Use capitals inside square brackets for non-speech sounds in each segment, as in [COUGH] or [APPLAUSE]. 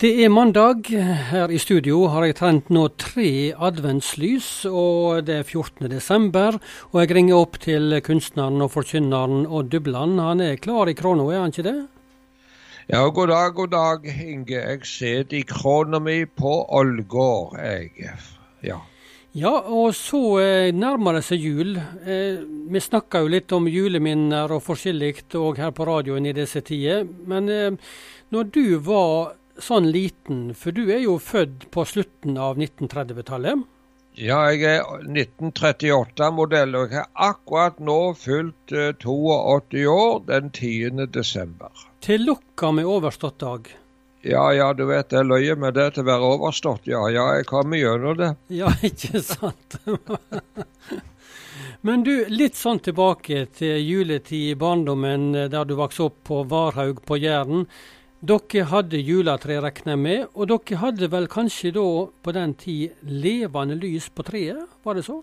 Det er mandag. Her i studio har jeg trent nå tre adventslys, og det er 14. desember. Og jeg ringer opp til kunstneren og forkynneren Odd Dubland. Han er klar i krona, er han ikke det? Ja, god dag, god dag, Inge. Jeg sitter i krona mi på Ålgård, jeg. Ja. Ja, og så eh, nærmer det seg jul. Eh, vi snakker jo litt om juleminner og forskjellig òg her på radioen i disse tider. Men eh, når du var sånn liten, for du er jo født på slutten av 1930-tallet? Ja, jeg er 1938-modell, og jeg har akkurat nå fylt uh, 82 år den 10. desember. Til lukka med overstått dag. Ja, ja, du vet jeg løyer med det til å være overstått, ja. Ja, jeg kommer gjennom det. Ja, [LAUGHS] ikke sant. [LAUGHS] Men du, litt sånn tilbake til juletid i barndommen, der du vokste opp på Varhaug på Jæren. Dere hadde juletre, regner jeg med, og dere hadde vel kanskje da på den tid levende lys på treet, var det så?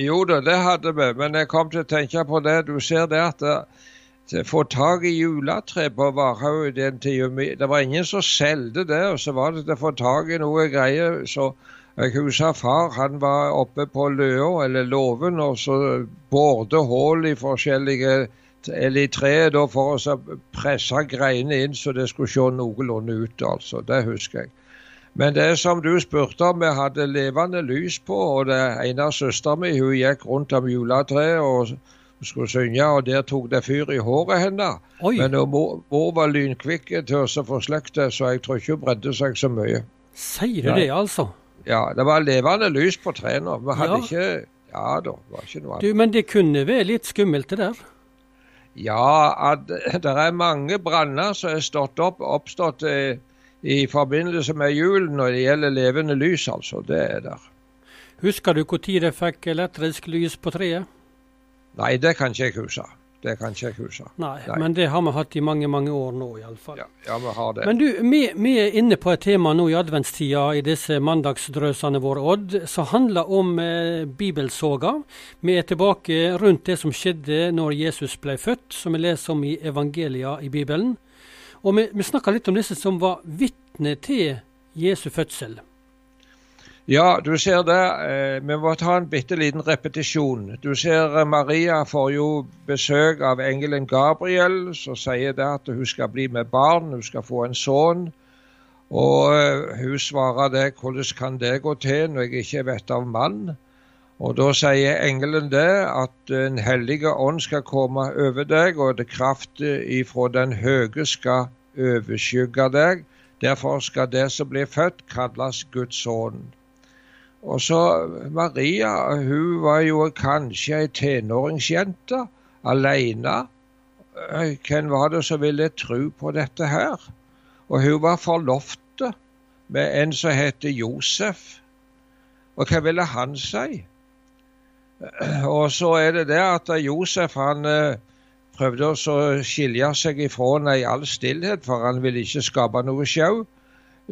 Jo da, det hadde vi, men jeg kom til å tenke på det. Du ser det at å få tak i juletre på Varhaug den tida Det var ingen som solgte det, og så var det til å få tak i noe greier. så jeg husker far han var oppe på løa, eller låven, og så borde hull i forskjellige eller i treet for å presse greiene inn så det skulle se noenlunde ut. altså, Det husker jeg. Men det som du spurte om, vi hadde levende lys på, og det ene av søstera mi hun gikk rundt om juletreet og skulle synge, og der tok det fyr i håret hennes. Men mor, mor, var lynkvikk til å få slekt det, så jeg tror ikke hun bredde seg så mye. Sier du det, altså? Ja, det var levende lys på trærne. Vi hadde ja. ikke Ja da, det var ikke noe annet. Du, Men det kunne være litt skummelt, det der? Ja, det er mange branner som er stått opp, oppstått eh, i forbindelse med jul når det gjelder levende lys, altså. Det er der. Husker du når dere fikk elektrisk lys på treet? Nei, det kan ikke jeg huske. Det kan ikke jeg huske. Nei, Nei, men det har vi hatt i mange mange år nå, iallfall. Ja, ja, vi har det. Men du, vi, vi, er inne på et tema nå i adventstida i disse mandagsdrøsene våre, Odd, som handler om eh, bibelsoga. Vi er tilbake rundt det som skjedde når Jesus ble født, som vi leser om i evangelia i Bibelen. Og vi, vi snakker litt om disse som var vitne til Jesu fødsel. Ja, du ser det. Eh, vi må ta en bitte liten repetisjon. Du ser eh, Maria får jo besøk av engelen Gabriel, som sier det at hun skal bli med barn, hun skal få en sønn. Og eh, hun svarer det, hvordan kan det gå til når jeg ikke vet av mann? Og da sier engelen det at Den hellige ånd skal komme over deg, og det kraft ifra den høye skal overskygge deg. Derfor skal det som blir født, kalles Guds sønn. Og så Maria, hun var jo kanskje ei tenåringsjente alene. Eh, hvem var det som ville tro på dette her? Og hun var forlovte med en som heter Josef. Og hva ville han si? Og så er det det at Josef han eh, prøvde å skilje seg ifra henne i all stillhet, for han ville ikke skape noe sjau.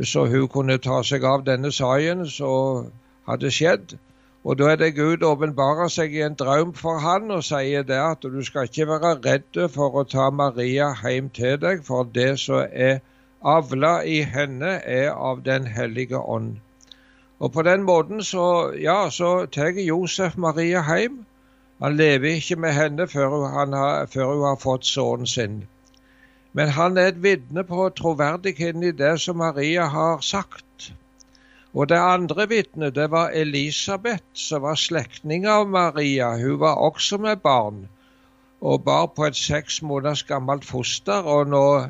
Så hun kunne ta seg av denne saken. så hadde skjedd. Og da er det Gud åpenbarer seg i en drøm for han og sier det at du skal ikke være redd for å ta Maria hjem til deg, for det som er avla i henne, er av Den hellige ånd. Og på den måten så, ja, så tar Josef Maria hjem. Han lever ikke med henne før har, før hun har fått sønnen sin. Men han er et vitne på troverdigheten i det som Maria har sagt. Og det andre vitnet det var Elisabeth, som var slektning av Maria. Hun var også med barn og bar på et seks måneders gammelt foster. og nå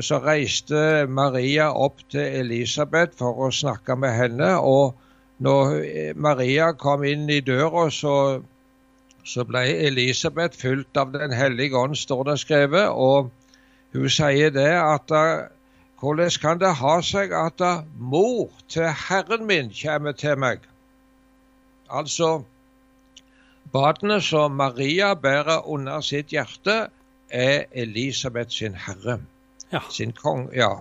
så reiste Maria opp til Elisabeth for å snakke med henne. Og når Maria kom inn i døra, så, så ble Elisabeth fulgt av Den hellige ånd, står det skrevet. Og hun sier det at hvordan kan det ha seg at da mor til Herren min kommer til meg? Altså, badene som Maria bærer under sitt hjerte, er Elisabeth sin herre. Ja. Sin kong, ja.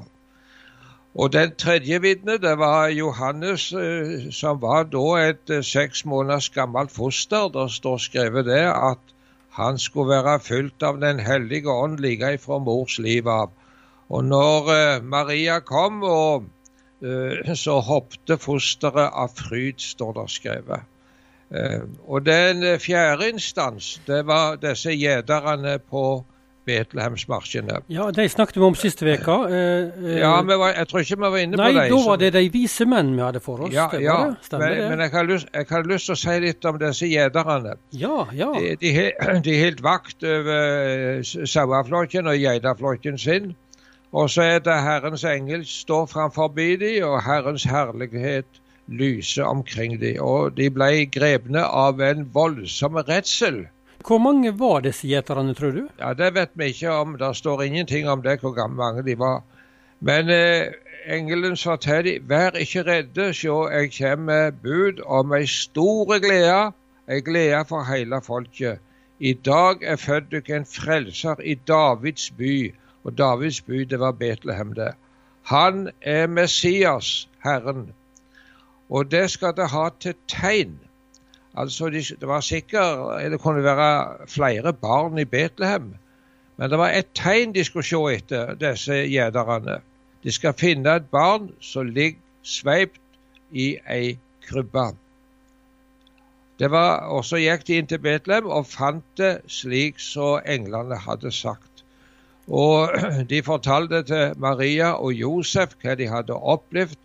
Og den tredje vitnet, det var Johannes, eh, som var da et eh, seks måneders gammelt foster. Der står skrevet det at han skulle være fylt av Den hellige ånd like ifra mors liv av. Og når eh, Maria kom og eh, så hoppte fosteret av fryd, står det skrevet. Eh, og den fjerde instans, det var disse gjederne på Betlehemsmarsjene. Ja, De snakket vi om siste uke. Eh, ja, var, jeg tror ikke vi var inne nei, på dem. Nei, da var det de vise menn vi hadde for oss. Ja, ja men, men, jeg har, lyst, jeg har lyst til å si litt om disse gjederne. Ja, ja. De, de, [CLEARS THROAT] de holdt vakt over saueflokken og geiteflokken sin. Og så er det Herrens engel står framfor dem, og Herrens herlighet lyser omkring dem. Og de ble grepne av en voldsom redsel. Hvor mange var disse gjeterne, tror du? Ja, Det vet vi ikke om. Det står ingenting om det, hvor mange de var. Men eh, engelen sa til dem, vær ikke redde, se jeg kommer med bud om ei stor glede, ei glede for hele folket. I dag er født dere en frelser i Davids by og Davids by, det var Betlehem, det. Han er Messias, Herren. Og det skal det ha til tegn. Altså, Det var sikkert Det kunne være flere barn i Betlehem. Men det var et tegn de skulle se etter, disse gjederne. De skal finne et barn som ligger sveipt i ei krybbe. Det var, og Så gikk de inn til Betlehem og fant det slik som englene hadde sagt. Og [CLEARS THROAT] de fortalte til Maria og Josef hva de hadde opplevd.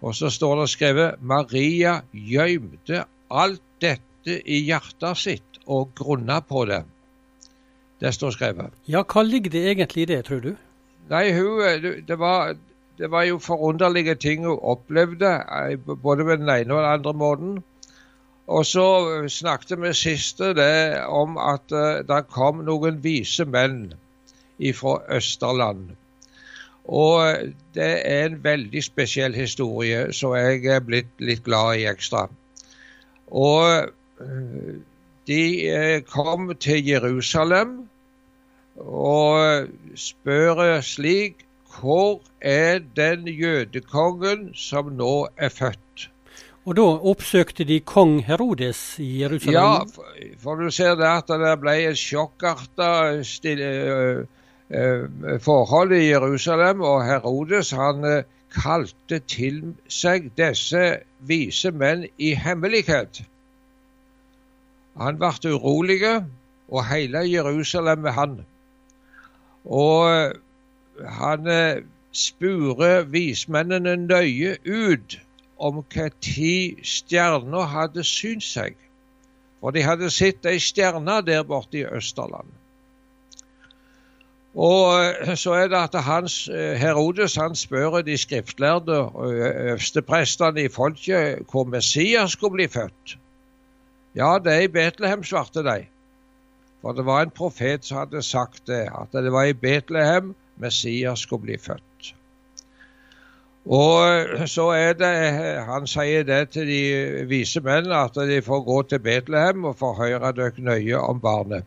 Og så står det skrevet Maria gjemte alt dette i hjertet sitt og grunna på det. Det står skrevet. Ja, Hva ligger det egentlig i det, tror du? Nei, hun, det, var, det var jo forunderlige ting hun opplevde, eh, både med den ene og den andre måten. Og så snakket vi sist om at det kom noen vise menn fra Østerland. Og det er en veldig spesiell historie, så jeg er blitt litt glad i ekstra. Og eh, de eh, kom til Jerusalem og spør slik Hvor er den jødekongen som nå er født? Og da oppsøkte de kong Herodes i Jerusalem? Ja, for, for du ser det at det ble en sjokkarta stille, Eh, forholdet i Jerusalem, og Herodes han eh, kalte til seg disse vise menn i hemmelighet. Han ble urolig, og hele Jerusalem med han. Og eh, han spurte vismennene nøye ut om når stjerna hadde synt seg. For de hadde sett ei stjerne der borte i Østerland. Og eh, så er det at hans, eh, Herodes han spør de skriftlærde og øversteprestene i folket hvor Messias skulle bli født. Ja, det er i Betlehem, svarte de. For det var en profet som hadde sagt det, at det var i Betlehem Messias skulle bli født. Og eh, så er det, Han sier det til de vise menn, at de får gå til Betlehem og forhøre dere nøye om barnet.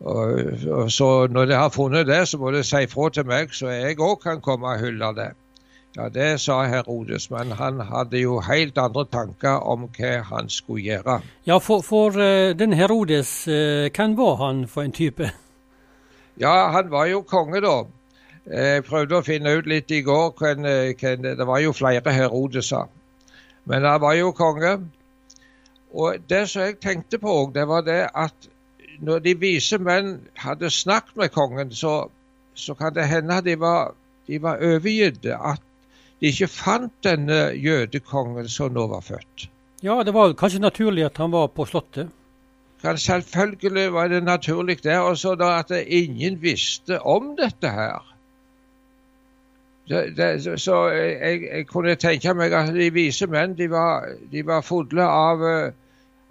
Og, så når de har funnet det, så må de si fra til meg, så jeg òg kan komme og hylle det. Ja, Det sa Herodes, men han hadde jo helt andre tanker om hva han skulle gjøre. Ja, For, for uh, den Herodes, uh, hvem var han for en type? [LAUGHS] Ja, han var jo konge, da. Jeg prøvde å finne ut litt i går. Hvem, hvem, det var jo flere Herodeser. Men han var jo konge. Og det som jeg tenkte på, det var det at når de vise menn hadde snakket med kongen, så, så kan det hende de var, de var overgitte. At de ikke fant denne jødekongen som nå var født. Ja, det var kanskje naturlig at han var på Slottet? Kan selvfølgelig var det naturlig det. Og så da at ingen visste om dette her. Det, det, så jeg, jeg, kunne tenke meg at de vise menn de var, de var fulle av uh,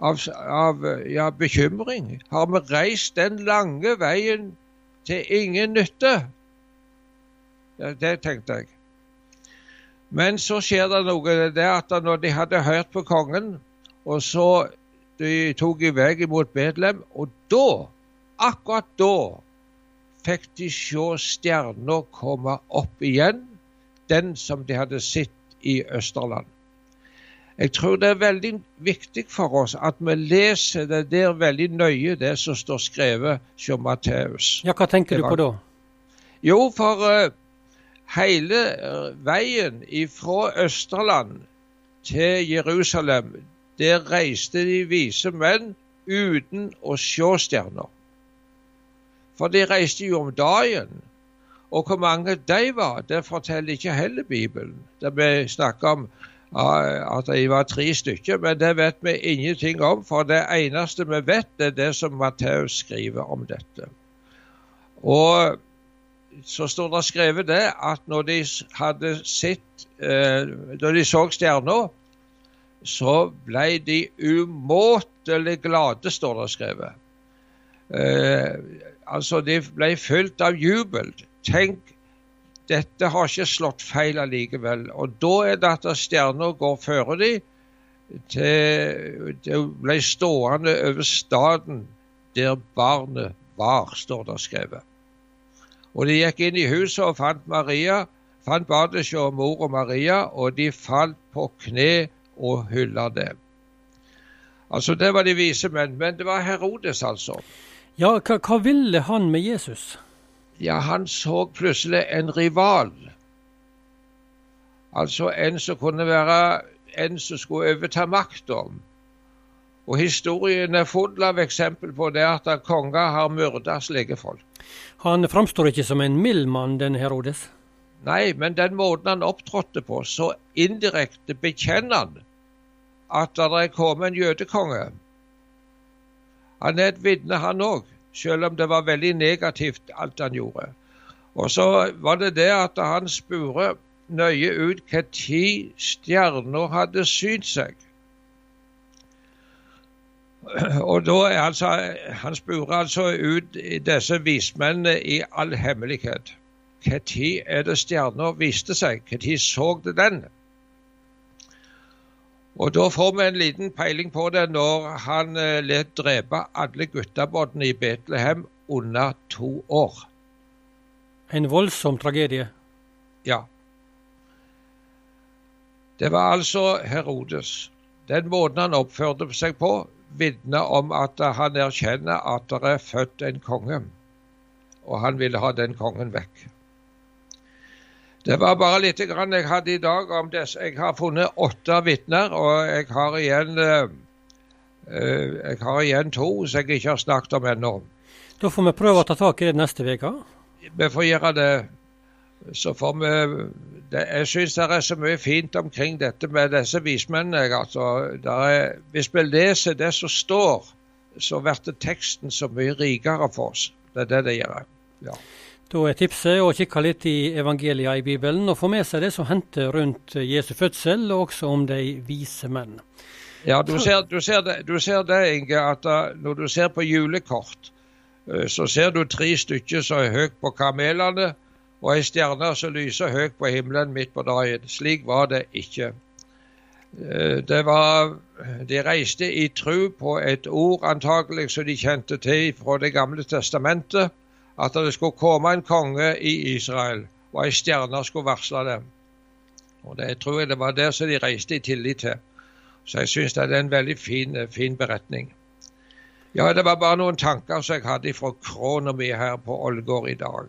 av, av ja, bekymring? Har vi reist den lange veien til ingen nytte? Ja, det tenkte jeg. Men så skjer det noe. Det at når de hadde hørt på kongen, og så de tok i vei mot Bedlem, og da, akkurat da, fikk de se stjerna komme opp igjen, den som de hadde sett i Østerland. Jeg tror det er veldig viktig for oss at vi leser det der veldig nøye, det som står skrevet hos Matteus. Ja, hva tenker du på da? Jo, for uh, hele veien fra Østerland til Jerusalem, der reiste de vise menn uten å se stjerner. For de reiste jo om dagen. Og hvor mange de var, det forteller ikke heller Bibelen. Det vi snakker om at de var tre stykker, men det vet vi ingenting om. For det eneste vi vet, det er det som Matteus skriver om dette. Og så står det skrevet det at når de hadde sett Når de så stjerna, så ble de umåtelig glade, står det skrevet. Eh, altså, de ble fylt av jubel. Tenk, dette har ikke slått feil allikevel. Og da er det at stjerna går føre de Til, det ble stående over staden der barnet var, står det skrevet. Og de gikk inn i huset og fant Maria, fant Badesjå og mor og Maria, og de falt på kne og hylla det. Altså, Det var de vise menn. Men det var Herodes, altså. Ja, hva, hva ville han med Jesus? Ja, han så plutselig en rival. Altså en som kunne være en som skulle overta makta. Og historien er full av eksempel på det at konger har myrda slike folk. Han framstår ikke som en mild mann, den Herodes? Nei, men den måten han opptrådte på, så indirekte bekjenner han at det er kommet en jødekonge. Han er et vitne, han òg selv om det var veldig negativt alt han gjorde. Og så var det det at han spurte nøye ut når stjerner hadde synt seg. Og da er altså, Han spurte altså ut disse vismennene i all hemmelighet. Når er det stjerner viste seg? Når så det den? Og Da får vi en liten peiling på det når han eh, let drepe alle guttabåtene i Betlehem under to år. En voldsom tragedie? Ja. Det var altså Herodes. Den måten han oppførte seg på, vitner om at han erkjenner at det er født en konge, og han ville ha den kongen vekk. Det var bare litt grann jeg hadde i dag om disse. Jeg har funnet åtte vitner, og jeg har igjen uh, jeg har igjen to som jeg ikke har snakket om ennå. Da får vi prøve å ta tak i det neste uke? Vi får gjøre det. Så får vi det, Jeg syns det er så mye fint omkring dette med disse vismennene. Altså, er, hvis vi leser det som står, så blir teksten så mye rikere for oss. Det er det det gjør. Ja. Da er tipset å kikke litt i evangelia i Bibelen og få med seg det som hendte rundt Jesu fødsel, og også om de vise menn. Ja, du ser, du ser, det, du ser det, Inge, at uh, når du ser på julekort, uh, så ser du tre stykker som er høyt på kamelene, og ei stjerne som lyser høyt på himmelen midt på dagen. Slik var det ikke. Uh, det var, de reiste i tru på et ord antagelig som de kjente til fra Det gamle testamentet at det skulle komme en konge i Israel, og ei stjerne skulle varsle dem. Og Det tror jeg det var der som de reiste i tillit til. Så jeg syns det er en veldig fin, fin, beretning. Ja, det var bare noen tanker som jeg hadde fra krona mi her på Ålgård i dag.